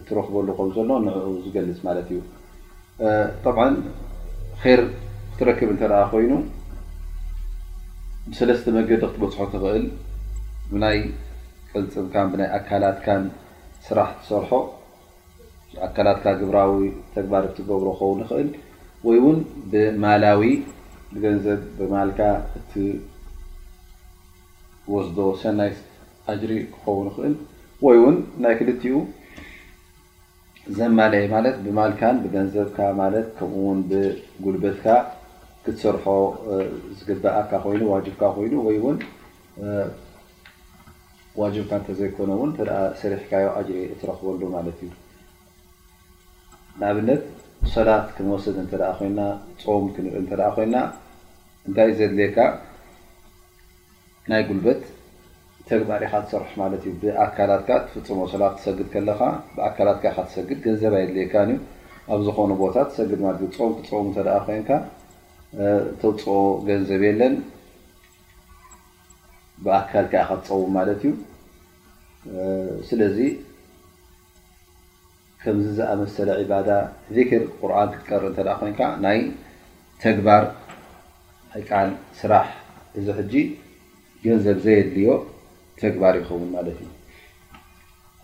እትረኽበሉ ከም ዘሎ ንዕኡ ዝገልጽ ማለት እዩ። ጠብዓን ኼር ክትረክብ እንተ ደኣ ዀይኑ ብሰለስተ መገዲ ክትበጽሖ ትኽእል፣ ብናይ ቅልጽምካን ብናይ ኣካላትካን ስራሕ ትሰርሖ፣ ኣካላትካ ግብራዊ ተግባር እትገብሮ ክኸውን ይኽእል፣ ወይ እውን ብማላዊ ብገንዘብ ብማልካ እትወስዶ ሰናይ ኣጅሪ ክኸውን ይኽእል ወይ ውን ናይ ክልቲኡ ዘማለኤ ማለት ብማልካን ብገንዘብካ ማለት ከምኡ ውን ብጉልበትካ ክትሰርሖ ዝግበኣካ ኮይኑ ዋጅብካ ኮይኑ ወይ ውን ዋጅብካ እንተዘይኮነ ውን ተ ሰሪሕካዮ ኣጅሪ እትረኽበሉ ማለት እዩ ንኣብነት ሰላት ክንወስድ እንተ ኮይና ፆም ክንርኢ እንተ ኮይና እንታይ ዘድልየካ ናይ ጉልበት ተግባር ኢኻ ትሰርሕ ማለት እዩ። ብኣካላትካ ትፍጽሞ። ሰላት ክትሰግድ ከለኻ ብኣካላትካ ኢኻ ትሰግድ። ገንዘብ ኣየድልየካን እዩ። ኣብ ዝኾኑ ቦታ ትሰግድ ማለት እዩ። ጾም ክትጸውም እንተድኣ ኮይንካ እተውጽኦ ገንዘብ የለን። ብኣካልካ ኢኻ ትጸውም ማለት እዩ። ስለዚ። ከምዚ ዝኣመሰለ ዒባዳ፣ ዚክር፣ ቁርኣን ክትቀርእ እንተ ኮይንካ ናይ ተግባር ናይ ቃል ስራሕ እዚ ሕጂ ገንዘብ ዘየድልዮ ተግባር ይኸውን ማለት እዩ።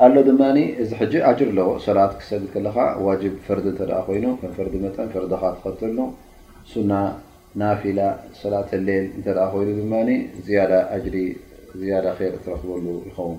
ኣሎ ድማ እዚ ሕጂ ኣጅር ኣለዎ ሶላት ክትሰግድ ከለኻ ዋጅብ ፈርዲ እንተ ኮይኑ ከም ፈርዲ መጠን ፈርድኻ ትኸተሉ ሱና ናፊላ ሶላት ሌል እንተ ኮይኑ ድማ ዝያዳ ኣጅሪ ዝያዳ ኼር እትረኽበሉ ይኸውን።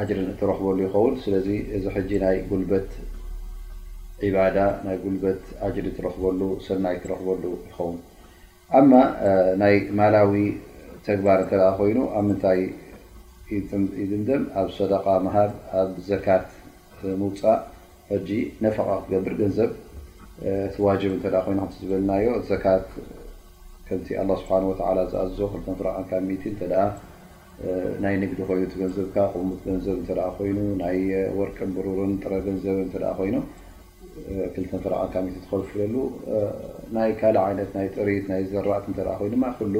ኣጅሪ ትረኽበሉ ይኸውን ስለዚ እዚ ሕጂ ናይ ጉልበት ዒባዳ ናይ ጉልበት ኣጅሪ ትረኽበሉ ሰናይ ትረኽበሉ ይኸውን ኣማ ናይ ማላዊ ተግባር እንተ ኮይኑ ኣብ ምንታይ ይድምደም ኣብ ሰደቃ ምሃብ ኣብ ዘካት ምውፃእ ሕጂ ነፈቃ ክትገብር ገንዘብ እቲ ዋጅብ እንተ ኮይኑ ከምቲ ዝበልናዮ ዘካት ከምቲ ኣላ ስብሓን ወተዓላ ዝኣዝዞ ክልተን ፍራቅን ካብ ሚእቲ እንተ ናይ ንግዲ ኮይኑ እቲ ገንዘብካ ቁሙጥ ገንዘብ እንተ ኮይኑ ናይ ወርቅን ብሩርን ጥረ ገንዘብን እንተ ኮይኑ ክልተ እንተ ኣልካ ሚእቲ ትኸፍለሉ ናይ ካልእ ዓይነት ናይ ጥሪት ናይ ዘራእቲ እንተ ኮይኑ ድማ ኩሉ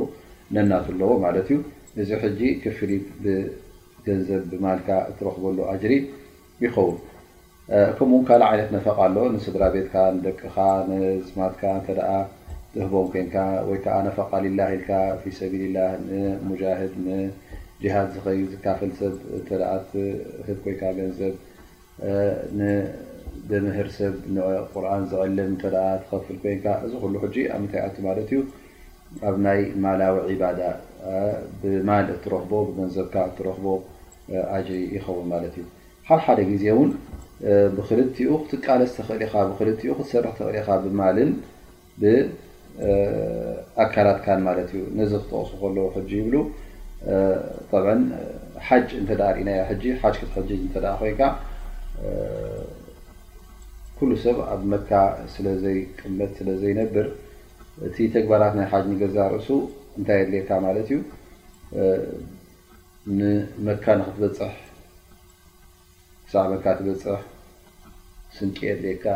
ነናቱ ኣለዎ ማለት እዩ። እዚ ሕጂ ክፍሊት ብገንዘብ ብማልካ እትረኽበሉ ኣጅሪ ይኸውን። ከምኡ ውን ካልእ ዓይነት ነፈቃ ኣሎ ንስድራ ቤትካ ንደቅኻ ነዝማድካ እንተ ትህቦም ኮንካ ወይ ከኣ ነፈቃ ሊላህ ኢልካ ፊ ሰቢሊላህ ንሙጃህድ ንጂሃድ ዝኸይድ ዝካፈል ሰብ እንተ ትህብ ኮይካ ገንዘብ ንደምህር ሰብ ንቁርን ዝዕልም እንተ ትኸፍል ኮይንካ እዚ ኩሉ ሕጂ ኣብ ምንታይ ይኣቱ ማለት እዩ ኣብ ናይ ማላዊ ዒባዳ ብማል እትረኽቦ ብገንዘብካ እትረኽቦ ኣጅሪ ይኸውን ማለት እዩ። ሓድሓደ ግዜ እውን ብኽልቲኡ ክትቃለስ ትኽእል ኢኻ፣ ብኽልቲኡ ክትሰርሕ ትኽእል ኢኻ ብማልን ብኣካላትካን ማለት እዩ። ነዚ ክጠቕሱ ከለዉ ሕጂ ይብሉ ጠብዐን ሓጅ እንተ ርእናዮ ሕጂ ሓጅ ክትሕጅጅ እንተ ኮይንካ ኩሉ ሰብ ኣብ መካ ስለ ዘይቅመጥ ስለ ዘይነብር እቲ ተግባራት ናይ ሓጅ ንገዛ ርእሱ እንታይ የድልየካ ማለት እዩ። ንመካ ንክትበፅሕ ክሳዕ መካ ትበፅሕ ስንቂ የድልየካ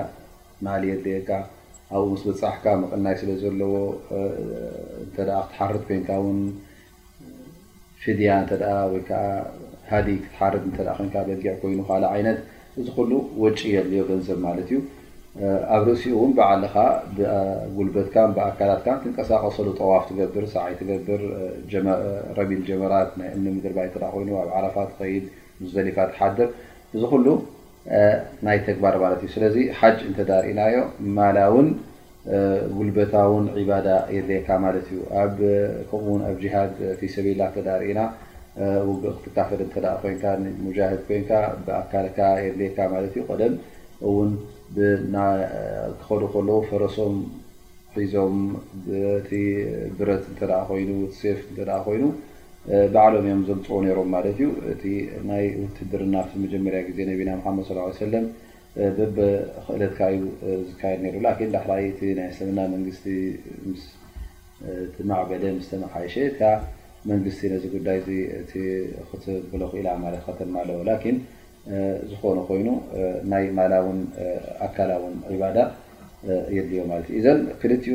ማል የድልየካ ኣብኡ ምስ በፃሕካ ምቕናይ ስለ ዘለዎ እተ ክትሓርድ ኮንካ ውን ፍድያ እተ ወይከዓ ሃዲ ክትሓርድ እተ ኮንካ በጊዕ ኮይኑ ካልእ ዓይነት እዚ ኩሉ ወጪ የድልዮ ገንዘብ ማለት እዩ። ኣብ ርእሲኡ ውን ባዕልኻ ብጉልበትካን ብኣካላትካን ትንቀሳቀሰሉ ጠዋፍ ትገብር ሳዕይ ትገብር ረሚል ጀመራት ናይ እምኒ ምድርባይ እንተ ኮይኑ ኣብ ዓረፋ ትኸይድ ሙዝደሊፋ ትሓድር እዚ ኩሉ ናይ ተግባር ማለት እዩ። ስለዚ ሓጅ እንተ ርእናዮ ማላውን ጉልበታውን ዒባዳ የድልየካ ማለት እዩ። ኣብ ከምኡ ውን ኣብ ጂሃድ ፊ ሰቢልላህ እንተድኣ ርኢና ውግእ ክትካፈል እንተድኣ ኮይንካ ሙጃህድ ኮይንካ ብኣካልካ የድልየካ ማለት እዩ። ቀደም እውን ክኸዱ ከለዉ ፈረሶም ሒዞም እቲ ብረት እንተድኣ ኮይኑ እቲ ሴፍ እንተድኣ ኮይኑ ባዕሎም እዮም ዘምጽኡ ነይሮም ማለት እዩ። እቲ ናይ ውትድርና ኣብቲ መጀመርያ ግዜ ነቢና መሓመድ ሰለላሁ ዓለይሂ ወሰለም በብክእለትካ እዩ ዝካየድ ነይሩ ላኪን ዳሕራይ እቲ ናይ እስልምና መንግስቲ ምስ ማዕበለ ምስ ተመሓየሸ እታ መንግስቲ ነዚ ጉዳይ እዚ እቲ ክትብሎ ክኢላ ማለት ከተማልኦ ላኪን ዝኾነ ኮይኑ ናይ ማላውን ኣካላውን ዒባዳ የድልዮ ማለት እዩ እዘን ክልቲኡ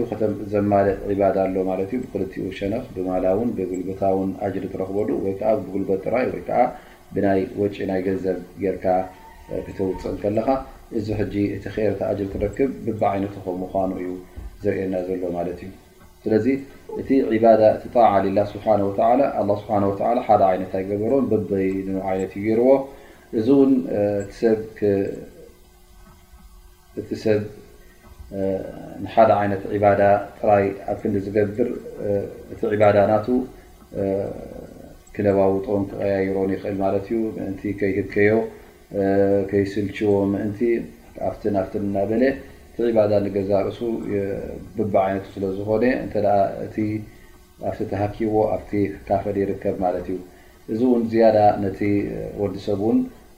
ዘማልእ ዒባዳ ኣሎ ማለት እዩ ብክልቲኡ ሸነኽ ብማላውን ብጉልበታውን ኣጅሪ ትረኽበሉ ወይ ከዓ ብጉልበት ጥራይ ወይ ከዓ ብናይ ወጪ ናይ ገንዘብ ጌርካ ክተውጽእ እንከለኻ እዚ ሕጂ እቲ ኼርት ኣጅር ክረክብ ብብዓይነቱ ከም ምዃኑ እዩ ዘርእየና ዘሎ ማለት እዩ። ስለዚ እቲ ዒባዳ እቲ ጣዓ ሊላህ ስብሓነሁ ወተዓላ ኣላህ ስብሓነሁ ወተዓላ ሓደ ዓይነት ኣይገበሮን በበይኑ ዓይነት እዩ ጌርዎ እዚ እውን እቲ ሰብ እቲ ሰብ ንሓደ ዓይነት ዒባዳ ጥራይ ኣብ ክንዲ ዝገብር እቲ ዒባዳ ናቱ ክለዋውጦን ክቐያይሮን ይኽእል ማለት እዩ። ምእንቲ ከይህከዮ ከይስልችዎ ምእንቲ ኣብትን ኣብትን እናበለ እቲ ዒባዳ ንገዛእ ርእሱ በብዓይነቱ ስለ ዝኾነ እንተደኣ እቲ ኣብቲ ተሃክይዎ ኣብቲ ክካፈል ይርከብ ማለት እዩ። እዚ እውን ዝያዳ ነቲ ወዲ ሰብ እውን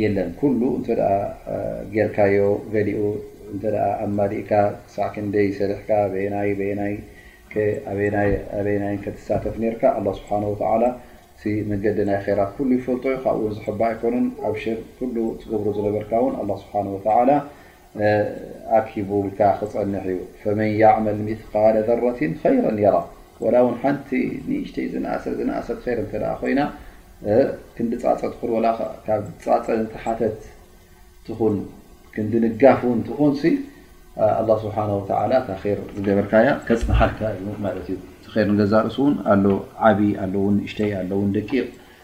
የለን ኩሉ እንተ ጌርካዮ ገሊኡ እንተ ኣማሊእካ ክሳዕ ክንደይ ሰሪሕካ በየናይ በየናይ ኣበየናይን ከትሳተፍ ኔርካ ኣላ ስብሓን ወተዓላ እቲ መገዲ ናይ ኼራት ኩሉ ይፈልጦ ዩ ካብኡውን ዝሕባእ ኣይኮነን ኣብሽር ኩሉ ትገብሮ ዝነበርካ እውን ኣላ ስብሓን ወተዓላ ኣኪቡልካ ክጸንሕ እዩ ፈመን ያዕመል ሚትቃለ ዘረቲን ኸይረን የራ ወላ ውን ሓንቲ ንእሽተይ ዝነኣሰ ዝነኣሰት ኸይር እንተ ኮይና ክንዲ ጻጸ ትኹን ወላ ካብ ጻጸ ዝተሓተት ትኹን ክንዲ ንጋፍ ውን ትኹን ኣላ ስብሓን ወተላ እታ ር ዝገበርካያ ከፅንሓልካ እዩ ማለት እዩ እቲ ር ንገዛእ ርእሱ ውን ኣሎ ዓብይ ኣሎ ውን ንእሽተይ ኣሎ ውን ደቂቕ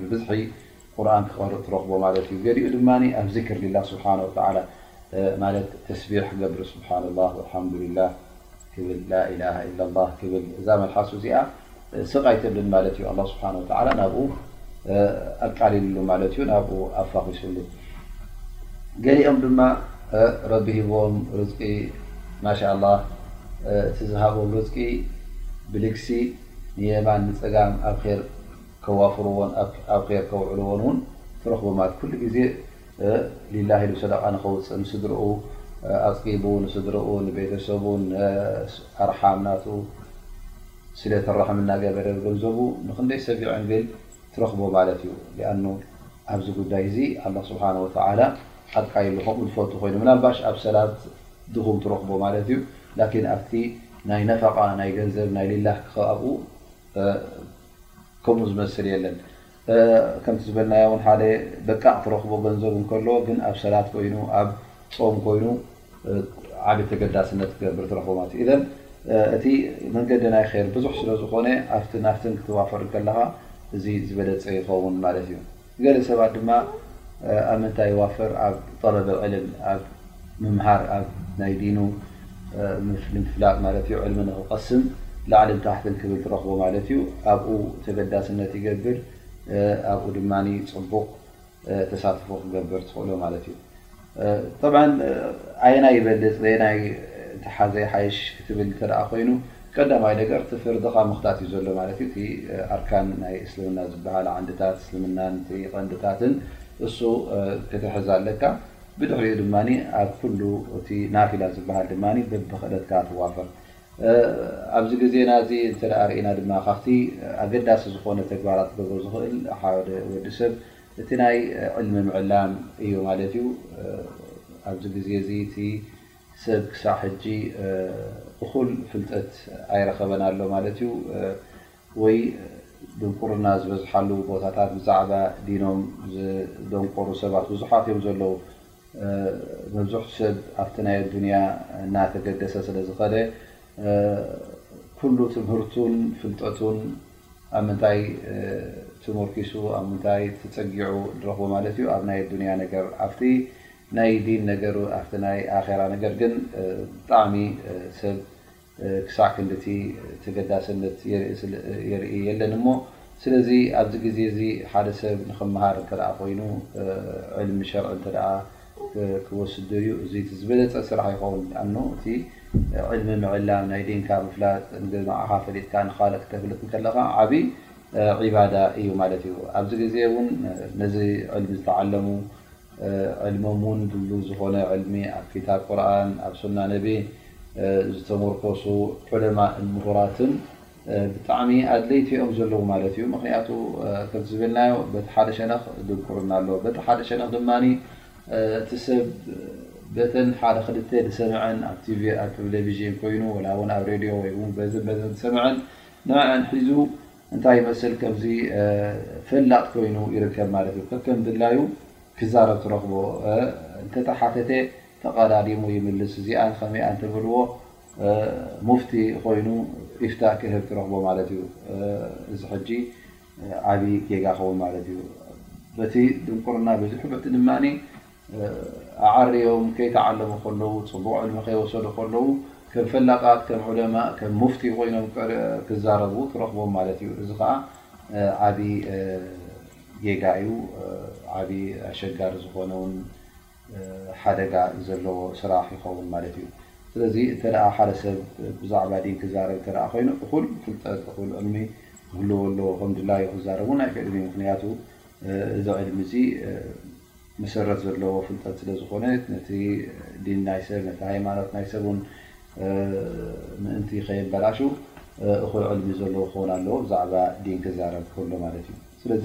ብብዝሒ ቁርን ክቀርእ ትረኽቦ ማለት እዩ ገሊኡ ድማ ኣብ ዝክር ሊላ ስብሓን ወተላ ማለት ተስቢሕ ክገብር ስብሓን ላ ሓምዱላ ክብል ላኢላሃ ኢላ ላ ክብል እዛ መልሓሱ እዚኣ ስቅ ኣይትብልን ማለት እዩ ኣላ ስብሓን ወተላ ናብኡ ኣቃሊልሉ ማለት እዩ ናብኡ ኣፋኺሱሉ ገሊኦም ድማ ረቢ ሂቦም ርዝቂ ማሻ ላ እቲ ዝሃቦም ርዝቂ ብልግሲ ንየማን ንጸጋም ኣብ ኼር ከዋፍርዎን ኣብ ኼር ከውዕልዎን እውን ትረኽቡ ማለት ኩሉ ግዜ ሊላህ ኢሉ ሰደቓ ንኸውጽእ ንስድርኡ ኣጽጊቡ ንስድርኡ ንቤተሰቡ ኣርሓም ናቱ ስለተራሕም እናገበረ ገንዘቡ ንክንደይ ሰብ ይዕንግል ትረኽቦ ማለት እዩ ሊኣኑ ኣብዚ ጉዳይ እዚ ኣላ ስብሓን ወተዓላ ኣጥቃይሉ ከምኡ ዝፈቱ ኮይኑ ምናልባሽ ኣብ ሰላት ድኹም ትረኽቦ ማለት እዩ ላኪን ኣብቲ ናይ ነፈቓ ናይ ገንዘብ ናይ ሊላህ ክኸ ኣብኡ ከምኡ ዝመስል የለን ከምቲ ዝበልናዮ ውን ሓደ በቃቕ ትረኽቦ ገንዘብ እንከሎ ግን ኣብ ሰላት ኮይኑ ኣብ ጾም ኮይኑ ዓቢ ተገዳስነት ክገብር ትረኽቦ ማለት እዩ ኢዘን እቲ መንገዲ ናይ ኼር ብዙሕ ስለ ዝኾነ ኣብቲ ናፍትን ክትዋፈር ከለኻ እዚ ዝበለጸ ይኸውን ማለት እዩ ገለ ሰባት ድማ ኣብ ምንታይ ይዋፈር ኣብ ጠለብ ዕልም ኣብ ምምሃር ኣብ ናይ ዲኑ ንምፍላጥ ማለት እዩ ዕልሚ ንክቀስም ላዕልን ታሕትን ክብል ትረኽቦ ማለት እዩ ኣብኡ ተገዳስነት ይገብር ኣብኡ ድማ ፅቡቕ ተሳትፎ ክገብር ትኽእሎ ማለት እዩ ጠብዓ ኣየናይ ይበልፅ በየናይ እንተሓዘ ይሓይሽ ክትብል እንተደኣ ኮይኑ ቀዳማይ ነገር እቲ ፍርድኻ ምኽታት እዩ ዘሎ ማለት እዩ እቲ ኣርካን ናይ እስልምና ዝበሃል ዓንድታት እስልምናን እቲ ቐንድታትን እሱ ክትሕዝ ኣለካ ብድሕሪኡ ድማ ኣብ ኩሉ እቲ ናፊላ ዝበሃል ድማ በብክእለትካ ትዋፈር ኣብዚ ግዜና እዚ እንተደኣ ርኢና ድማ ካብቲ ኣገዳሲ ዝኾነ ተግባራት ክገብሮ ዝኽእል ሓደ ወዲ ሰብ እቲ ናይ ዕልሚ ምዕላም እዩ ማለት እዩ። ኣብዚ ግዜ እዚ እቲ ሰብ ክሳዕ ሕጂ እኹል ፍልጠት ኣይረኸበን ኣሎ ማለት እዩ። ወይ ድንቁርና ዝበዝሓሉ ቦታታት ብዛዕባ ዲኖም ዝደንቆሩ ሰባት ብዙሓት እዮም ዘለዉ። መብዝሕቱ ሰብ ኣብቲ ናይ ኣዱንያ እናተገደሰ ስለዝኸደ ኩሉ ትምህርቱን ፍልጠቱን ኣብ ምንታይ ትሙርኪሱ ኣብ ምንታይ ትጸጊዑ ንረኽቦ ማለት እዩ ኣብ ናይ ኣዱንያ ነገር ኣብቲ ናይ ዲን ነገር ኣብቲ ናይ ኣኼራ ነገር ግን ብጣዕሚ ሰብ ክሳዕ ክንድቲ ተገዳሰነት የርኢ የለን እሞ ስለዚ ኣብዚ ግዜ እዚ ሓደ ሰብ ንኽመሃር እንተ ኮይኑ ዕልሚ ሸርዒ እንተ ክወስዶ እዩ እዚ እቲ ዝበለጸ ስራሕ ይኸውን ሊኣኑ እቲ ዕልሚ ምዕላም ናይ ዲንካ ምፍላጥ ንግ ንዓኻ ፈሊጥካ ንኻልእ ክተፍልጥ እንከለኻ ዓቢ ዒባዳ እዩ ማለት እዩ ኣብዚ ግዜ እውን ነዚ ዕልሚ ዝተዓለሙ ዕልሞም እውን ድልዱል ዝኾነ ዕልሚ ኣብ ክታብ ቁርን ኣብ ሱና ነቢ ዝተመርኮሱ ዑለማእን ምሁራትን ብጣዕሚ ኣድለይቲ እዮም ዘለዉ ማለት እዩ ምክንያቱ ከምቲ ዝበልናዮ በቲ ሓደ ሸነኽ ድንቁርና ኣሎ በቲ ሓደ ሸነኽ ድማ እቲ ሰብ በተን ሓደ ክልተ ዝሰምዐን ኣብ ቲቪ ኣብ ቴሌቭዥን ኮይኑ ወላ ውን ኣብ ሬድዮ ወይ ውን በዝን በዝን ዝሰምዐን ንዐን ሒዙ እንታይ ይመስል ከምዚ ፈላጥ ኮይኑ ይርከብ ማለት እዩ ከከም ድላዩ ክዛረብ ትረኽቦ እንተተሓተተ ተቐዳዲሙ ይምልስ እዚኣን ከመይኣ እንተበልዎ ሙፍቲ ኮይኑ ኢፍታ ክህብ ትረኽቦ ማለት እዩ እዚ ሕጂ ዓብ ጌጋ ኸውን ማለት እዩ በቲ ድንቁርና በዚሑ በቲ ድማ ኣዓርዮም ከይተዓለሙ ከለዉ ፅቡቕ ዕልሚ ከይወሰዱ ከለዉ ከም ፈላጣት ከም ዑለማ ከም ሙፍቲ ኮይኖም ክዛረቡ ትረኽቦም ማለት እዩ እዚ ከዓ ዓብይ ጌጋ እዩ ዓብይ ኣሸጋሪ ዝኾነውን ሓደጋ ዘለዎ ስራሕ ይኸውን ማለት እዩ። ስለዚ እንተ ሓደ ሰብ ብዛዕባ ዲን ክዛረብ እንተ ኮይኑ እኹል ፍልጠት እኹል ዕልሚ ክህልዎ ኣለዎ። ከም ድላዩ ክዛረብ እውን ኣይክእልን እዩ። ምክንያቱ እዚ ዕልሚ እዚ መሰረት ዘለዎ ፍልጠት ስለ ዝኾነ ነቲ ዲን ናይ ሰብ ነቲ ሃይማኖት ናይ ሰብ እውን ምእንቲ ከየበላሹ እኹል ዕልሚ ዘለዎ ክኸውን ኣለዎ ብዛዕባ ዲን ክዛረብ ከሎ ማለት እዩ። ስለዚ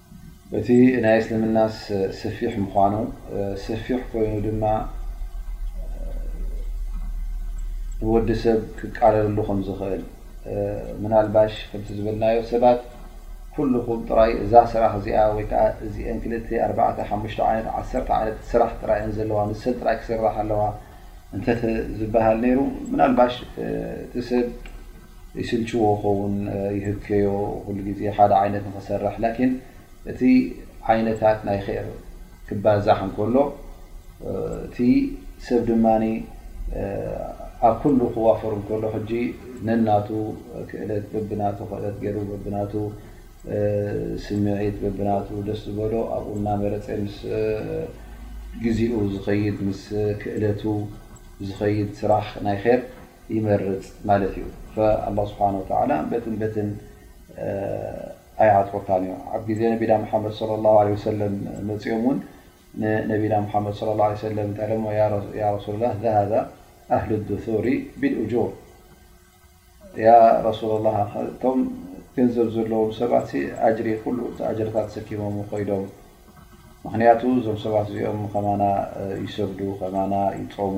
እቲ ናይ እስልምናስ ስፊሕ ምዃኑ ስፊሕ ኮይኑ ድማ ንወዲ ሰብ ክቃለለሉ ከም ዝኽእል ምናልባሽ ከምቲ ዝበልናዮ ሰባት ኩልኹም ጥራይ እዛ ስራሕ እዚኣ ወይ ከዓ እዚአን ክልተ ኣርባዕተ ሓሙሽተ ዓይነት ዓሰርተ ዓይነት ስራሕ ጥራይ እየን ዘለዋ ንሰን ጥራይ ክስራሕ ኣለዋ እንተዝበሃል ነይሩ ምናልባሽ እቲ ሰብ ይስልችዎ ይኸውን ይህከዮ ኩሉ ግዜ ሓደ ዓይነት ንክሰርሕ ላኪን እቲ ዓይነታት ናይ ኸይር ክባዛሕ እንከሎ እቲ ሰብ ድማ ኣብ ኩሉ ክዋፈር እንከሎ ሕጂ ነናቱ ክእለት በብናቱ ክእለት ገይሩ በብናቱ ስምዒት በብናቱ ደስ ዝበሎ ኣብኡ እናመረፀ ምስ ግዚኡ ዝኸይድ ምስ ክእለቱ ዝኸይድ ስራሕ ናይ ኸይር ይመርጽ ማለት እዩ ኣላ ስብሓን ወተላ በትን በትን ኣይዓፅወካን እዩ ኣብ ግዜ ነቢና ሓመድ ለ ላ ለ ሰለም መፅኦም እውን ንነቢና ሓመድ ለ ላ ሰለም እንታይ ሎሞ ያ ረሱሉ ላ ዘሃበ ኣህል ድር ብልእጁር ያ ረሱላ ላ እቶም ገንዘብ ዘለዎም ሰባት ኣጅሪ ኩሉ እቲ ኣጅርታት ሰኪሞም ኮይዶም ምክንያቱ እዞም ሰባት እዚኦም ከማና ይሰግዱ ከማና ይፀሙ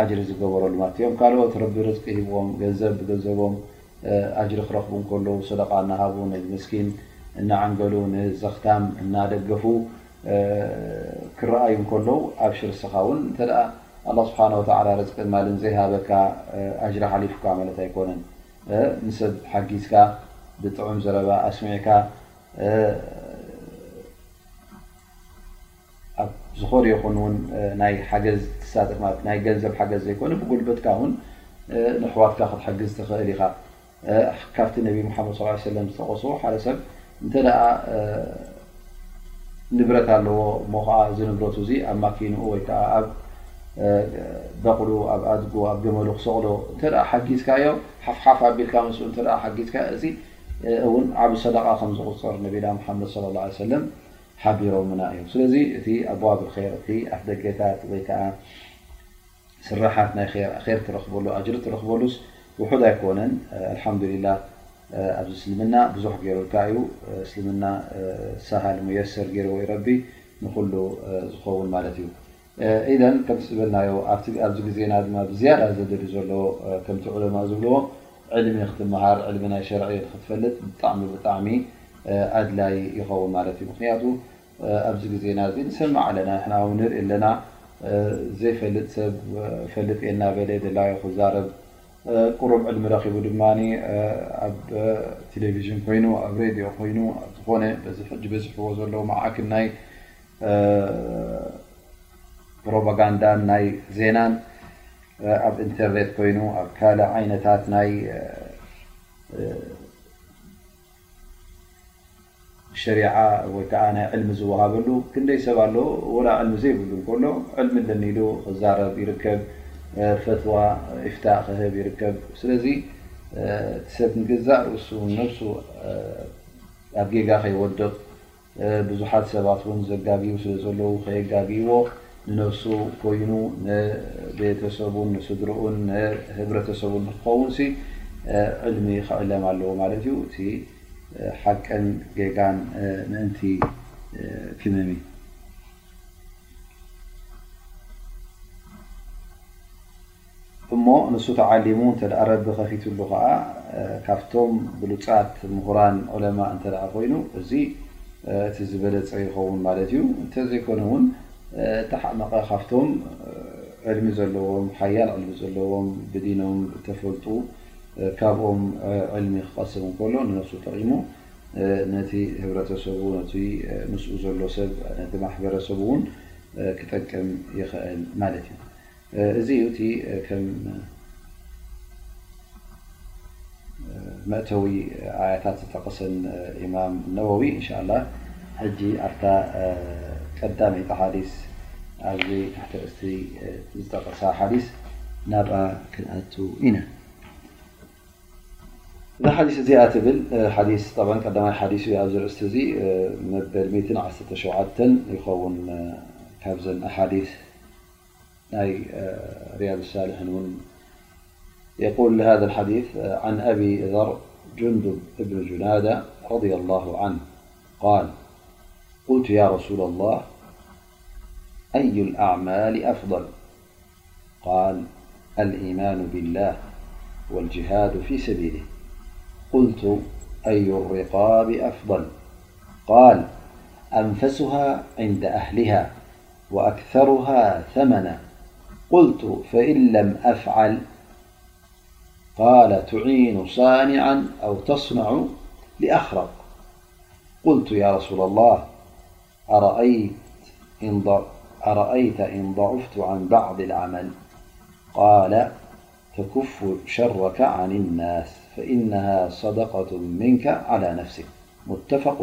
ኣጅሪ ዝገበረሉ ማለት እዮም ካልኦት ረቢ ርዝቂ ሂብዎም ገንዘብ ብገንዘቦም ኣጅሪ ክረክቡ እንከለዉ ሰደቃ እናሃቡ ነዚ መስኪን እናዓንገሉ ንዘክታም እናደገፉ ክረኣዩ እንከለዉ ኣብሽር እስኻ እውን እንተ ኣላ ስብሓን ወተዓላ ርዝቅን ማልን ዘይሃበካ ኣጅሪ ሓሊፉካ ማለት ኣይኮነን ንሰብ ሓጊዝካ ብጥዑም ዘረባ ኣስሚዕካ ኣብ ዝኾነ ይኹን ውን ናይ ሓገዝ ትሳተፍ ናይ ገንዘብ ሓገዝ ዘይኮነ ብጉልበትካ ውን ንኣሕዋትካ ክትሕግዝ ትኽእል ኢኻ። ካብቲ ነቢ ሙሓመድ ሰለላሁ ዓለይሂ ወሰለም ዝጠቐስዎ ሓደ ሰብ እንተ ንብረት ኣለዎ እሞ ኸዓ እዚ ንብረቱ እዚ ኣብ ማኪንኡ ወይ ከዓ ኣብ በቕሉ ኣብ ኣድጉ ኣብ ገመሉ ክሰቕሎ እንተ ሓጊዝካዮ ሓፍሓፍ ኣቢልካ ምስኡ እንተ ሓጊዝካዮ እዚ እውን ዓብ ሰደቓ ከም ዝቑፀር ነቢና ሙሓመድ ሰለላሁ ዓለይሂ ወሰለም ሓቢሮምና እዮም ስለዚ እቲ ኣቡዋብል ኼር እቲ ኣፍደገታት ወይ ከኣ ስራሓት ናይ ር ር ትረኽበሉ ኣጅሪ ትረኽበሉስ ውሑድ ኣይኮነን ኣልሓምዱሊላ ኣብዚ እስልምና ብዙሕ ገይሩልካ እዩ እስልምና ሳሃል ሙየሰር ገይርዎ ዩ ረቢ ንኹሉ ዝኸውን ማለት እዩ ኢደን ከምቲ ዝበልናዮ ኣብቲ ኣብዚ ግዜና ድማ ብዝያዳ ዘደሊ ዘሎ ከምቲ ዑለማእ ዝብልዎ ዕልሚ ክትመሃር ዕልሚ ናይ ሸርዒ ንክትፈልጥ ብጣዕሚ ብጣዕሚ ኣድላይ ይኸውን ማለት እዩ ምክንያቱ ኣብዚ ግዜና እዚ ንሰምዕ ኣለና ንሕና ውን ንርኢ ኣለና ዘይፈልጥ ሰብ እፈልጥ እየ እናበለ ደላዩ ክዛረብ ቁሩብ ዕልሚ ረኺቡ ድማ ኣብ ቴሌቭዥን ኮይኑ ኣብ ሬድዮ ኮይኑ ኣብ ዝኾነ በዚ ሕጂ በዚሕዎ ዘሎ መዓክን ናይ ፕሮፓጋንዳን ናይ ዜናን ኣብ ኢንተርኔት ኮይኑ ኣብ ካልእ ዓይነታት ናይ ሸሪዓ ወይ ከዓ ናይ ዕልሚ ዝወሃበሉ ክንደይ ሰብ ኣሎ ወላ ዕልሚ ዘይብሉ ከሎ ዕልሚ ኣለኒ ኢሉ ክዛረብ ይርከብ ፈትዋ ኢፍታ ክህብ ይርከብ ስለዚ እቲ ሰብ ንገዛእ ርእሱ ነብሱ ኣብ ጌጋ ከይወድቕ ብዙሓት ሰባት ውን ዘጋግዩ ስለ ዘለዉ ከየጋግይዎ ንነብሱ ኮይኑ ንቤተሰቡን ንስድርኡን ንህብረተሰቡን ንክኸውንሲ ዕልሚ ክዕለም ኣለዎ ማለት እዩ እቲ ሓቅን ጌጋን ምእንቲ ክምሚ እሞ ንሱ ተዓሊሙ እንተ ረቢ ከፊትሉ ከኣ ካብቶም ብሉጻት ምሁራን ዑለማእ እንተ ኮይኑ እዚ እቲ ዝበለጸ ይኸውን ማለት እዩ። እንተ ዘይኮነ እውን እቲ ሓመቐ ካብቶም ዕልሚ ዘለዎም ሓያል ዕልሚ ዘለዎም ብዲኖም እተፈልጡ ካብኦም ዕልሚ ክቐስም እንከሎ ንነፍሱ ጠቒሙ ነቲ ህብረተሰቡ ነቲ ምስኡ ዘሎ ሰብ ነቲ ማሕበረሰቡ እውን ክጠቅም ይኸእል ማለት እዩ። እዚ እዩ እቲ ከም መእተዊ ኣያታት ዝጠቐሰን ኢማም ነወዊ እንሻ ኣላ ሕጂ ኣብታ ቀዳመይቲ ሓዲስ ኣብዚ ትሕቲ ርእስቲ ዝጠቐሳ ሓዲስ ናብኣ ክንኣቱ ኢና እዛ ሓዲስ እዚኣ ትብል ሓዲስ ጠ ቀዳማይ ሓዲስ እዩ ኣብዚ ርእስቲ እዚ መበል ሚትን ዓሰርተ ሸውዓተን ይኸውን ካብዘን ኣሓዲስ رياذ السالح ون يقول هذا الحديث عن أبي ذر جندب بن جنادة رضي الله عنه قال قلت يا رسول الله أي الأعمال أفضل قال الإيمان بالله والجهاد في سبيله قلت أي الرقاب أفضل قال أنفسها عند أهلها وأكثرها ثمنا قلت فإن لم أفعل قال تعين صانعا أو تصنع لأخرق قلت يا رسول الله أرأيت إن ضعفت عن بعض العمل قال تكف شرك عن الناس فإنها صدقة منك على نفسك متفق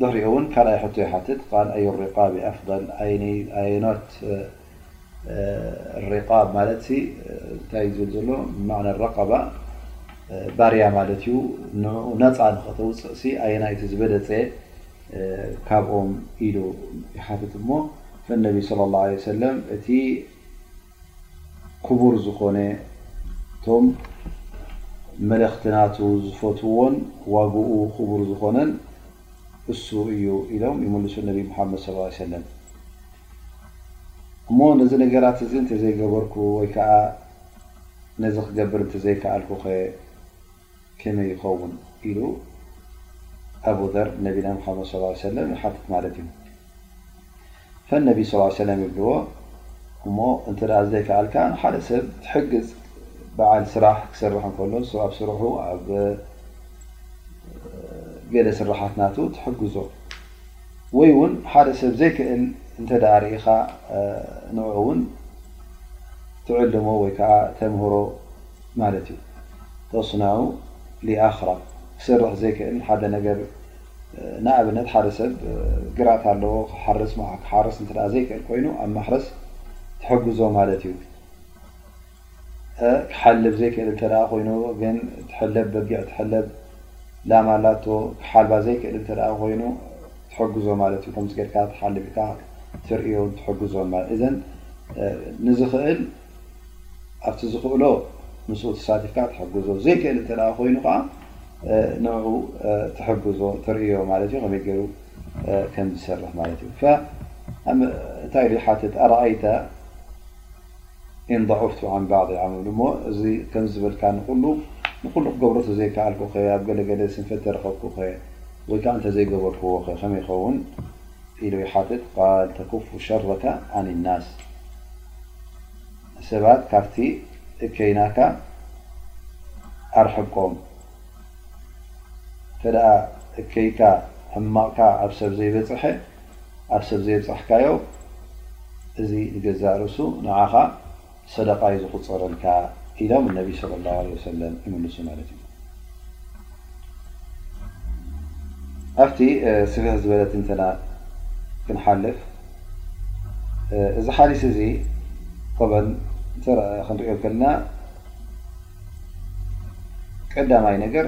ድሕሪኡ እውን ካልኣይ ሕቶ ይሓትት ቃል ኣዩ ሪቃቢ ኣፍል ኣየኖት ሪቃብ ማለት ሲ እንታይ እዩ ዝብል ዘሎ ማዕነ ረቀባ ባርያ ማለት እዩ ንኡ ነፃ ንኸተውፅእ ሲ ኣየናይ እቲ ዝበለፀ ካብኦም ኢሉ ይሓትት እሞ ፈነቢ ስለ ላ ሰለም እቲ ክቡር ዝኾነ እቶም መለኽቲ ናቱ ዝፈትዎን ዋግኡ ክቡር ዝኾነን እሱ እዩ ኢሎም ይምልሱ ነቢ ሙሓመድ ስ ላ ሰለም እሞ ነዚ ነገራት እዚ እንተዘይገበርኩ ወይ ከዓ ነዚ ክገብር እንተዘይከኣልኩኸ ከመይ ይኸውን ኢሉ ኣቡ ዘር ነቢና ሙሓመድ ሰለላሁ ዓለይሂ ወሰለም ይሓትት ማለት እዩ። ፈነቢይ ሰለላሁ ዓለይሂ ወሰለም ይብልዎ እሞ እንተ ዘይከኣልካ ንሓደ ሰብ ትሕግዝ በዓል ስራሕ ክሰርሕ እንከሎ ንሱ ኣብ ስርሑ ኣብ ገለ ስራሓት ናቱ ትሕግዞ ወይ እውን ሓደ ሰብ ዘይክእል እንተ ርኢኻ ንኡ እውን ትዕልሞ ወይ ከዓ ተምህሮ ማለት እዩ ተስናኡ ሊኣኽራ ክሰርሕ ዘይክእል ሓደ ነገር ንኣብነት ሓደ ሰብ ግራት ኣለዎ ክሓርስ ማዓ ክሓርስ እንተ ዘይክእል ኮይኑ ኣብ ማሕረስ ትሕግዞ ማለት እዩ ክሓልብ ዘይክእል እንተ ኮይኑ ግን ትሕለብ በጊዕ ትሕለብ ላማ ኣላቶ ክሓልባ ዘይክእል እንተ ኮይኑ ትሕግዞ ማለት እዩ ከምዚ ገርካ ትሓልብ ኢልካ ትርእዮን ትሕግዞን ማለት እዘን ንዝኽእል ኣብቲ ዝኽእሎ ምስኡ ተሳቲፍካ ትሕግዞ ዘይክእል እተ ኮይኑ ከዓ ንኡ ትሕግዞ ትርእዮ ማለት እዩ ከመይ ገይሩ ከም ዝሰርሕ ማለት እዩ እንታይ ሓትት ኣረኣይታ ኢንضዑፍቱ ን ባዕዲ ዓምል እሞ እዚ ከምዚ ዝበልካ ንሉ ንኩሉ ክገብሮ ተዘይከኣልኩኸ ኣብ ገለገለ ስንፈት ተረከብኩኸ ወይከዓ እንተዘይገበርክዎኸ ከመይ ይኸውን ኢሉ ይሓትት ቃል ተኩፉ ሸረከ ዓኒ ናስ ንሰባት ካብቲ እከይ ናካ ኣርሕቆም እንተ እከይካ ሕማቕካ ኣብ ሰብ ዘይበፅሐ ኣብ ሰብ ዘየብፃሕካዮ እዚ ንገዛእ ርእሱ ንዓኻ ሰደቓ እዩ ዝቑፀረልካ ኢሎም ነቢ ሰለላሁ ዓለይሂ ወሰለም ይምልሱ ማለት እዩ። ኣብቲ ስፍሕ ዝበለ ትንተና ክንሓልፍ እዚ ሓዲስ እዚ ጦበን እንተ ክንሪኦ ከለና ቀዳማይ ነገር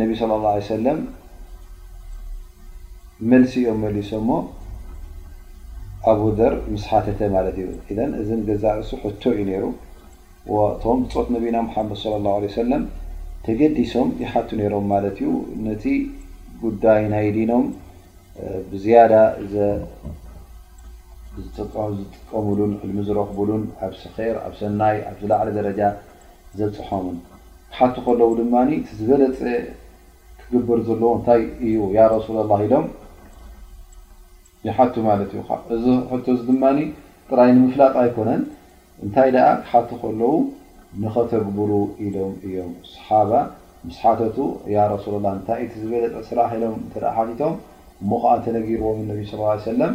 ነቢ ሰለላሁ ዓለይሂ ወሰለም መልሲ እዮም መሊሶሞ ኣቡደር ምስ ሓተተ ማለት እዩ ኢዘን እዚ ገዛእ ርእሱ ሕቶ እዩ ነይሩ እቶም ብፆት ነቢና ሙሓመድ ለ ላه ለ ሰለም ተገዲሶም ይሓቱ ነይሮም ማለት እዩ ነቲ ጉዳይ ናይ ዲኖም ብዝያዳ ዝጥቀምሉን ዕልሚ ዝረኽብሉን ኣብ ሰኼር ኣብ ሰናይ ኣብ ዝለዕለ ደረጃ ዘብፅሖምን ክሓቱ ከለዉ ድማ እቲ ዝበለፀ ክግበር ዘለዎ እንታይ እዩ ያ ረሱለላህ ኢሎም ይሓቱ ማለት እዩ። እዚ ሕቶ እዚ ድማ ጥራይ ንምፍላጥ ኣይኮነን እንታይ ደኣ ክሓቱ ከለዉ ንኸተግብሩ ኢሎም እዮም። ሰሓባ ምስ ሓተቱ ያ ረሱለላህ እንታይ እቲ ዝበለፀ ስራሕ ኢሎም እንተ ሓቲቶም እሞ ኸዓ ተነጊርዎም ንነቢ ሰለላሁ ዓለይሂ ወሰለም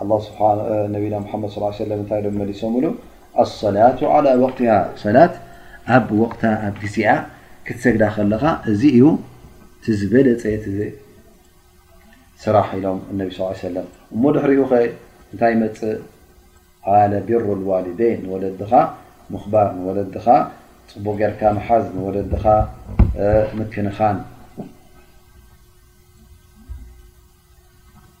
ኣላህ ስብሓን ነቢና ሙሓመድ ስ ሰለም እንታይ ዶም መሊሶምሉ ኣሰላቱ ዓላ ወቅትሃ ሰላት ኣብ ወቅታ ኣብ ግዜኣ ክትሰግዳ ከለኻ እዚ እዩ እቲ ዝበለፀ ስራሕ ኢሎም እነቢ ስ ሰለም እሞ ድሕሪኡ ኸ እንታይ ይመፅእ ቃለ ቢሩ ልዋሊደይን ንወለድኻ ምኽባር ንወለድኻ ፅቡቅ ጌርካ መሓዝ ንወለድኻ ምክንኻን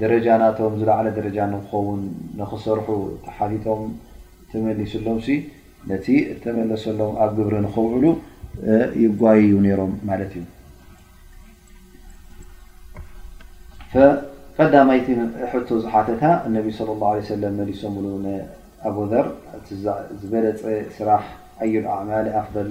ደረጃ ናቶም ዝለዓለ ደረጃ ንክኸውን ንክሰርሑ ተሓቲቶም ተመሊስሎምሲ ነቲ እተመለሰሎም ኣብ ግብሪ ንከውዕሉ ይጓየዩ ነይሮም ማለት እዩ። ቀዳማይቲ ሕቶ ዝሓተታ እነቢ صለ ላه ለ ሰለም መሊሶምሉ ንኣቡዘር እቲ ዝበለፀ ስራሕ ኣዩል ኣዕማል ኣፍضል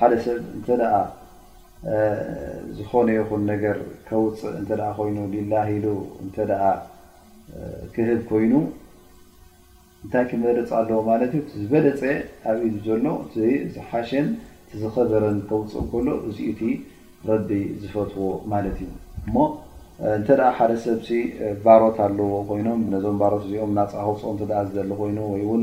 ሓደ ሰብ እንተ ዝኾነ ይኹን ነገር ከውፅእ እንተ ኮይኑ ሊላሂ ኢሉ እንተ ክህብ ኮይኑ እንታይ ክመርፅ ኣለዎ ማለት እዩ? እቲ ዝበለፀ ኣብ ኢዱ ዘሎ እቲ ዝሓሸን እቲ ዝኸበረን ከውፅእ ከሎ እዚ እቲ ረቢ ዝፈትዎ ማለት እዩ። እሞ እንተ ሓደ ሰብ ባሮት ኣለዎ ኮይኖም ነዞም ባሮት እዚኦም ናፃ ከውፅኦም እተ ዝደሊ ኮይኑ ወይ ውን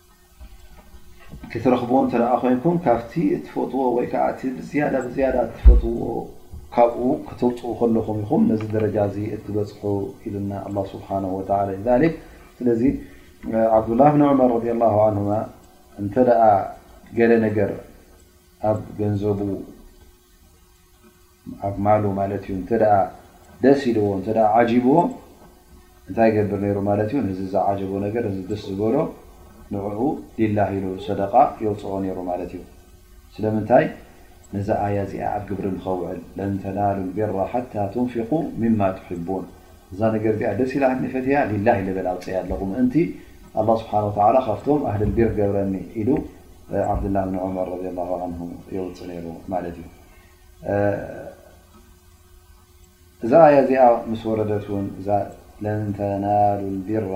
ክትረኽብዎ እንተ ኮይንኩም ካብቲ እትፈትዎ ወይ ከዓ እቲ ብዝያዳ ብዝያዳ እትፈትዎ ካብኡ ክተውፅኡ ከለኹም ኢኹም ነዚ ደረጃ እዚ እትበፅሑ ኢሉና ኣላ ስብሓን ወላ ዩ ስለዚ ዓብዱላ ብን ዑመር ረድ ላ ዓንሁማ እንተ ገለ ነገር ኣብ ገንዘቡ ኣግማሉ ማለት እዩ እንተ ደስ ኢልዎ እተ ዓጂብዎ እንታይ ይገብር ነይሩ ማለት እዩ ነዚ ዝዓጀቦ ነገር እዚ ደስ ዝበሎ ንዕኡ ሊላህ ኢሉ ሰደቃ የውፅኦ ነይሩ ማለት እዩ ስለምንታይ ነዚ ኣያ እዚኣ ኣብ ግብሪ ንኸውዕል ለንተናሉ ልቢራ ሓታ ትንፊቁ ምማ ትሕቡን እዛ ነገር እዚኣ ደስ ኢላትኒ ፈትየያ ሊላሂ ልበል ኣውጸያ ኣለኹ ምእንቲ ኣላህ ስብሓን ወተዓላ ካብቶም ኣህለል ቢር ገብረኒ ኢሉ ዓብዱላህ ብን ዑመር ረዲየላሁ ዓንሁ የውጽእ ነይሩ ማለት እዩ እዛ ኣያ እዚኣ ምስ ወረደት እውን እዛ ለን ተናሉ ልቢራ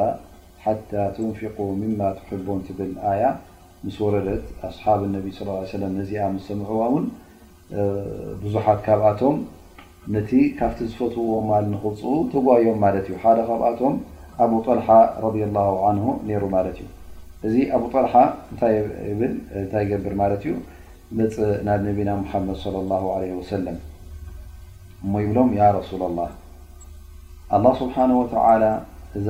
ሓታ ትንፊቁ ምማ ትሕቡን ትብል ኣያ ምስ ወረደት ኣስሓብ ነቢ ስ ሰለም ነዚኣ ምስ ሰምዕዋ እውን ብዙሓት ካብኣቶም ነቲ ካብቲ ዝፈትውዎ ማል ንኽውጽኡ ተጓዮም ማለት እዩ። ሓደ ካብኣቶም ኣቡ ጠልሓ ረዲየላሁ ዓንሁ ነይሩ ማለት እዩ። እዚ ኣቡ ጠልሓ እንታይ ይብል እንታይ ይገብር ማለት እዩ መጽእ ናብ ነቢና ሙሓመድ ሰለላሁ ዓለይሂ ወሰለም እሞ ይብሎም ያ ረሱለላህ ኣላህ ስብሓነሁ ወተዓላ እዛ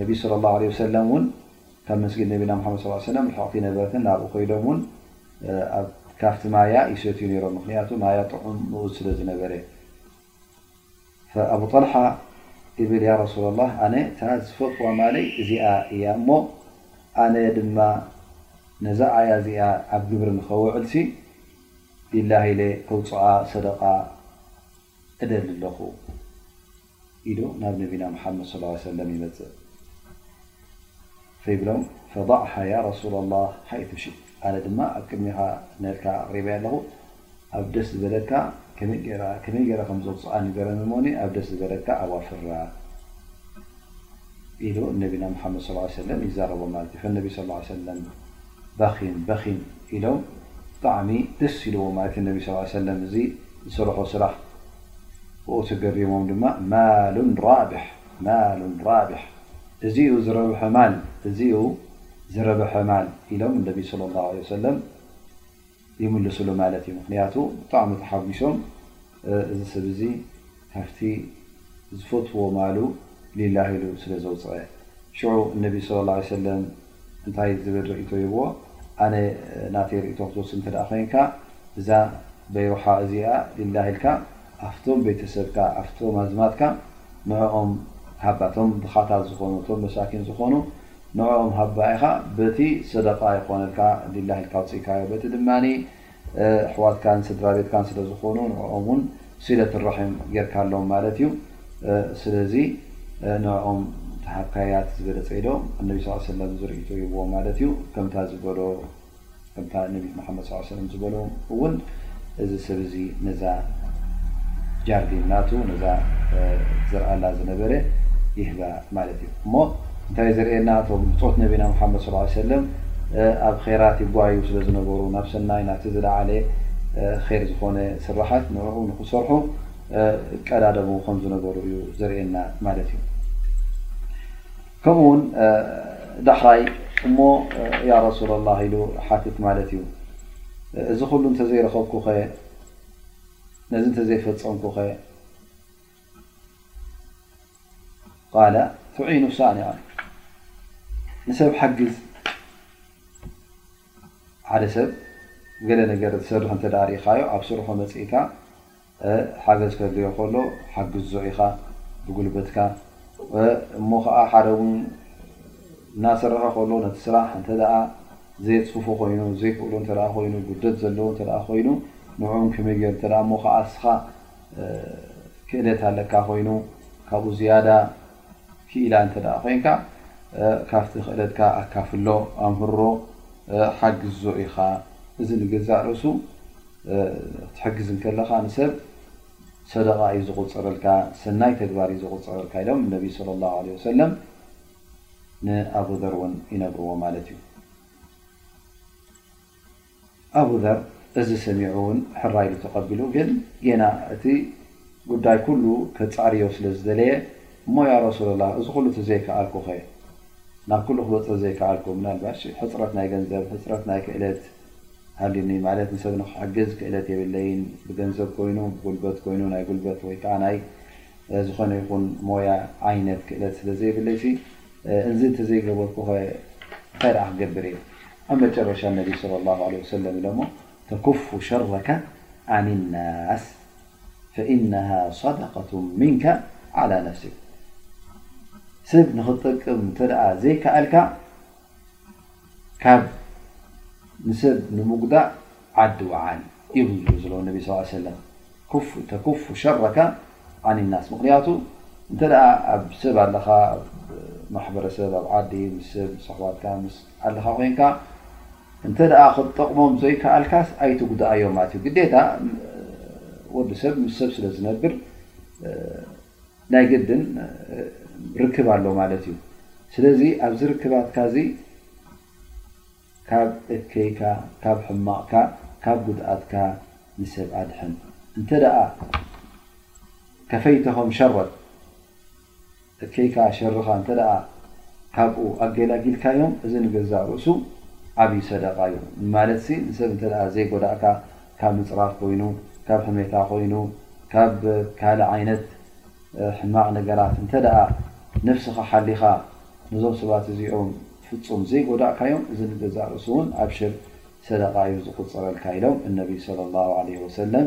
ነቢ ስለ ላ ለ ሰለም እውን ካብ መስጊድ ነቢና ሓመድ ስ ሰለም ርሕቕቲ ነበርትን ናብኡ ኮይዶም እውን ካብቲ ማያ ይሰትዩ ነይሮም ምክንያቱ ማያ ጥዑም ምኡዝ ስለ ዝነበረ ኣብጠልሓ ይብል ያ ረሱላ ላ ኣነ እታ ዝፈትዋ ማለይ እዚኣ እያ እሞ ኣነ ድማ ነዛ ዓያ እዚኣ ኣብ ግብሪ ንኸውዕልሲ ሊላ ኢለ ከውፅኣ ሰደቃ እደሊ ኣለኹ ኢሉ ናብ ነቢና ሙሓመድ ሶለ ላሁ ዓለይሂ ወሰለም ይመጽእ ፈይብሎም ፈዳዕሃ ያ ረሱለ ላህ ሓይቱ ሽእት ኣነ ድማ ኣብ ቅድሚኻ ነልካ ኣቕሪበያ ኣለኹ ኣብ ደስ ዝበለካ ከመይ ገይራ ከመይ ገይረ ከም ዘውጽኣ ንገረኒ እሞኒ ኣብ ደስ ዝበለካ ኣዋፍራ ኢሉ ነቢና ሙሓመድ ሶለ ላሁ ዓለይሂ ወሰለም ይዛረቦም ማለት እዩ ፈነቢ ሶለ ላሁ ዓለይሂ ወሰለም በኺን በኺን ኢሎም ብጣዕሚ ደስ ኢልዎም ማለት እዩ ነቢ ስ ሰለም እዚ ዝሰርሖ ስራሕ ብኡ ተገሪሞም ድማ ማል ራብሕ ማል ራብሕ እዚ ዩ ዝረብሐ ማል እዚ ዩ ዝረብሐ ማል ኢሎም ነቢ ለ ላ ሰለም ይምልስሉ ማለት እዩ ምክንያቱ ብጣዕሚ ተሓጒሶም እዚ ሰብ እዚ ካብቲ ዝፈትዎ ማሉ ሊላ ኢሉ ስለ ዘውፅዐ ሽዑ እነቢ ስለ ላ ሰለም እንታይ ዝብል ርእቶ ይብዎ ኣነ ናተይ ርእቶ ክትወስ እንተ ኮይንካ እዛ በይሩሓ እዚኣ ሊላ ኢልካ ኣፍቶም ቤተሰብካ ኣፍቶም ኣዝማትካ ንዕኦም ሃባ ቶም ድኻታት ዝኾኑ ቶም መሳኪን ዝኾኑ ንዕኦም ሃባ ኢኻ በቲ ሰደቓ ይኾነልካ ሊላህ ኢልካ ኣውጺእካዮ በቲ ድማ ኣሕዋትካን ስድራቤትካን ስለ ዝኾኑ ንዕኦም ውን ሲለት ራሒም ጌርካሎም ማለት እዩ ስለዚ ንዕኦም ተሃብካያ ዝበለጸ ኢሎም ኣነቢ ስ ሰለም ዝርእቶ ይህብዎም ማለት እዩ ከምታ ዝበሎ ከምታ ነቢ መሓመድ ሰለላሁ ዓለይሂ ወሰለም ዝበሎም እውን እዚ ሰብ እዚ ነዛ ጃርዲን ናቱ ነዛ ዝዘርኣላ ዝነበረ ይህባ ማለት እዩ እሞ እንታይ ዘርእየና እቶም ብፆት ነቢና መሓመድ ሰለላሁ ዓለይሂ ወሰለም ኣብ ኼራት ይጓዩ ስለ ዝነበሩ ናብ ሰናይ ናብቲ ዝለዓለ ኼር ዝኾነ ስራሓት ንዕኡ ንክሰርሑ ይቀዳደሙ ከም ዝነበሩ እዩ ዘርእየና ማለት እዩ። ከምኡ ውን ዳሕራይ እሞ ያ ረሱለላህ ኢሉ ሓትት ማለት እዩ እዚ ኩሉ እንተዘይረኸብኩኸ ነዚ እንተዘይፈፀምኩኸ ቃለ ትዒኑ ሳኒዐ ንሰብ ሓግዝ ሓደ ሰብ ገለ ነገር ዝሰርሕ እተ ሪኢኻዮ ኣብ ስርሑ መፅእካ ሓገዝ ከድልዮ ከሎ ሓግዞ ኢኻ ብጉልበትካ እሞ ኸኣ ሓደ ውን እናሰርሐ ከሎ ነቲ ስራሕ እንተ ዘየፅፍፎ ኮይኑ ዘይክእሎ እተ ኮይኑ ጉደት ዘለዎ እተ ኮይኑ ንዕኡም ከመይ ገይሩ እተ እሞ ኸዓ እስኻ ክእለት ኣለካ ኮይኑ ካብኡ ዝያዳ ክኢላ እተ ኮይንካ ካብቲ ክእለትካ ኣካፍሎ ኣምህሮ ሓግዞ ኢኻ እዚ ንገዛእ ርእሱ ክትሕግዝ እንከለኻ ንሰብ ሰደቓ እዩ ዝቑፅረልካ፣ ሰናይ ተግባር እዩ ዝቑፅረልካ ኢሎም ነቢ ስለ ላሁ ዓለይሂ ወሰለም ንኣቡዘር እውን ይነግርዎ ማለት እዩ። ኣቡዘር እዚ ሰሚዑ እውን ሕራይ ኢሉ ተቐቢሉ ግን ጌና እቲ ጉዳይ ኩሉ ከፃርዮ ስለ ዝደለየ እሞ ያ ረሱላ ላህ እዚ ኩሉ ተዘይከኣልኩኸ ናብ ኩሉ ክበፅሕ ዘይከኣልኩ ምናልባሽ ሕፅረት ናይ ገንዘብ ሕፅረት ናይ ክእለት ሃልዩኒ ማለት ንሰብ ንክሕግዝ ክእለት የብለይን ብገንዘብ ኮይኑ ብጉልበት ኮይኑ ናይ ጉልበት ወይ ከዓ ናይ ዝኾነ ይኹን ሞያ ዓይነት ክእለት ስለ ዘይብለይ ሲ እዚ እንተዘይገበርኩ ከ እንታይ ደኣ ክገብር እየ ኣብ መጨረሻ ነቢ ስለ ላሁ ዓለይሂ ወሰለም ኢሎሞ ተኩፉ ሸረከ ዓኒ ናስ ፈኢነሃ ሰደቀቱ ምንከ ዓላ ነፍሲክ ሰብ ንክትጠቅም እንተ ደኣ ዘይከኣልካ ካብ ንሰብ ንምጉዳእ ዓዲ ውዓል ኢዮም ዝብሉ ዘለዉ ነቢ ስ ሰለም ኩፍ ተኩፉ ሸረካ ዓኒ ናስ ምክንያቱ እንተ ኣብ ሰብ ኣለካ ማሕበረሰብ ኣብ ዓዲ ምስ ሰብ ስሕባትካ ምስ ኣለካ ኮንካ እንተ ክትጠቕሞም ዘይከኣልካስ ኣይትጉድኣዮም ማለት እዩ ግዴታ ወዲ ሰብ ምስ ሰብ ስለ ዝነብር ናይ ግድን ርክብ ኣሎ ማለት እዩ። ስለዚ ኣብዚ ርክባትካ እዚ ካብ እከይካ፣ ካብ ሕማቕካ፣ ካብ ጉድኣትካ ንሰብ ኣድሕን። እንተ ከፈይተሁም ሸረክ እከይካ፣ ሸርኻ እንተ ካብኡ ኣገላጊልካዮም እዚ ንገዛእ ርእሱ ዓብዪ ሰደቃ እዩ። ማለትሲ ንሰብ እንተ ዘይጎዳእካ፣ ካብ ምጽራፍ ኮይኑ፣ ካብ ሕሜታ ኮይኑ፣ ካብ ካልእ ዓይነት ሕማቕ ነገራት እንተ ደኣ ነፍስኻ ሓሊኻ ነዞም ሰባት እዚኦም ፍጹም ዘይጎዳእካዮም፣ እዚ ንገዛእ ርእሱ እውን ኣብሽር ሰደቓ እዩ ዝቑጸረልካ ኢሎም ነቢ ሰለላሁ ዓለይሂ ወሰለም።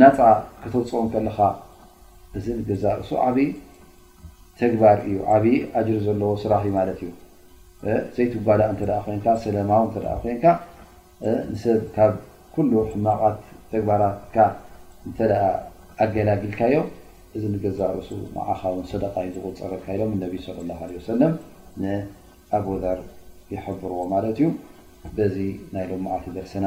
ናፃ ከተውፅኦ ከለኻ እዚ ንገዛእ ርእሱ ዓብዪ ተግባር እዩ፣ ዓብዪ ኣጅሪ ዘለዎ ስራሕ እዩ ማለት እዩ። ዘይትጓዳእ እንተ ኮይንካ ሰለማዊ እንተ ኮይንካ ንሰብ ካብ ኩሉ ሕማቓት ተግባራትካ እንተ ኣገላጊልካዮ እዚ ንገዛእ ርእሱ ንዓኻ ውን ሰደቃ እዩ ዝቑፀረልካ ኢሎም ነቢ ስለ ላ ለ ወሰለም ንኣቡዘር ይሕብርዎ ማለት እዩ። በዚ ናይ ሎማዓልቲ ደርስና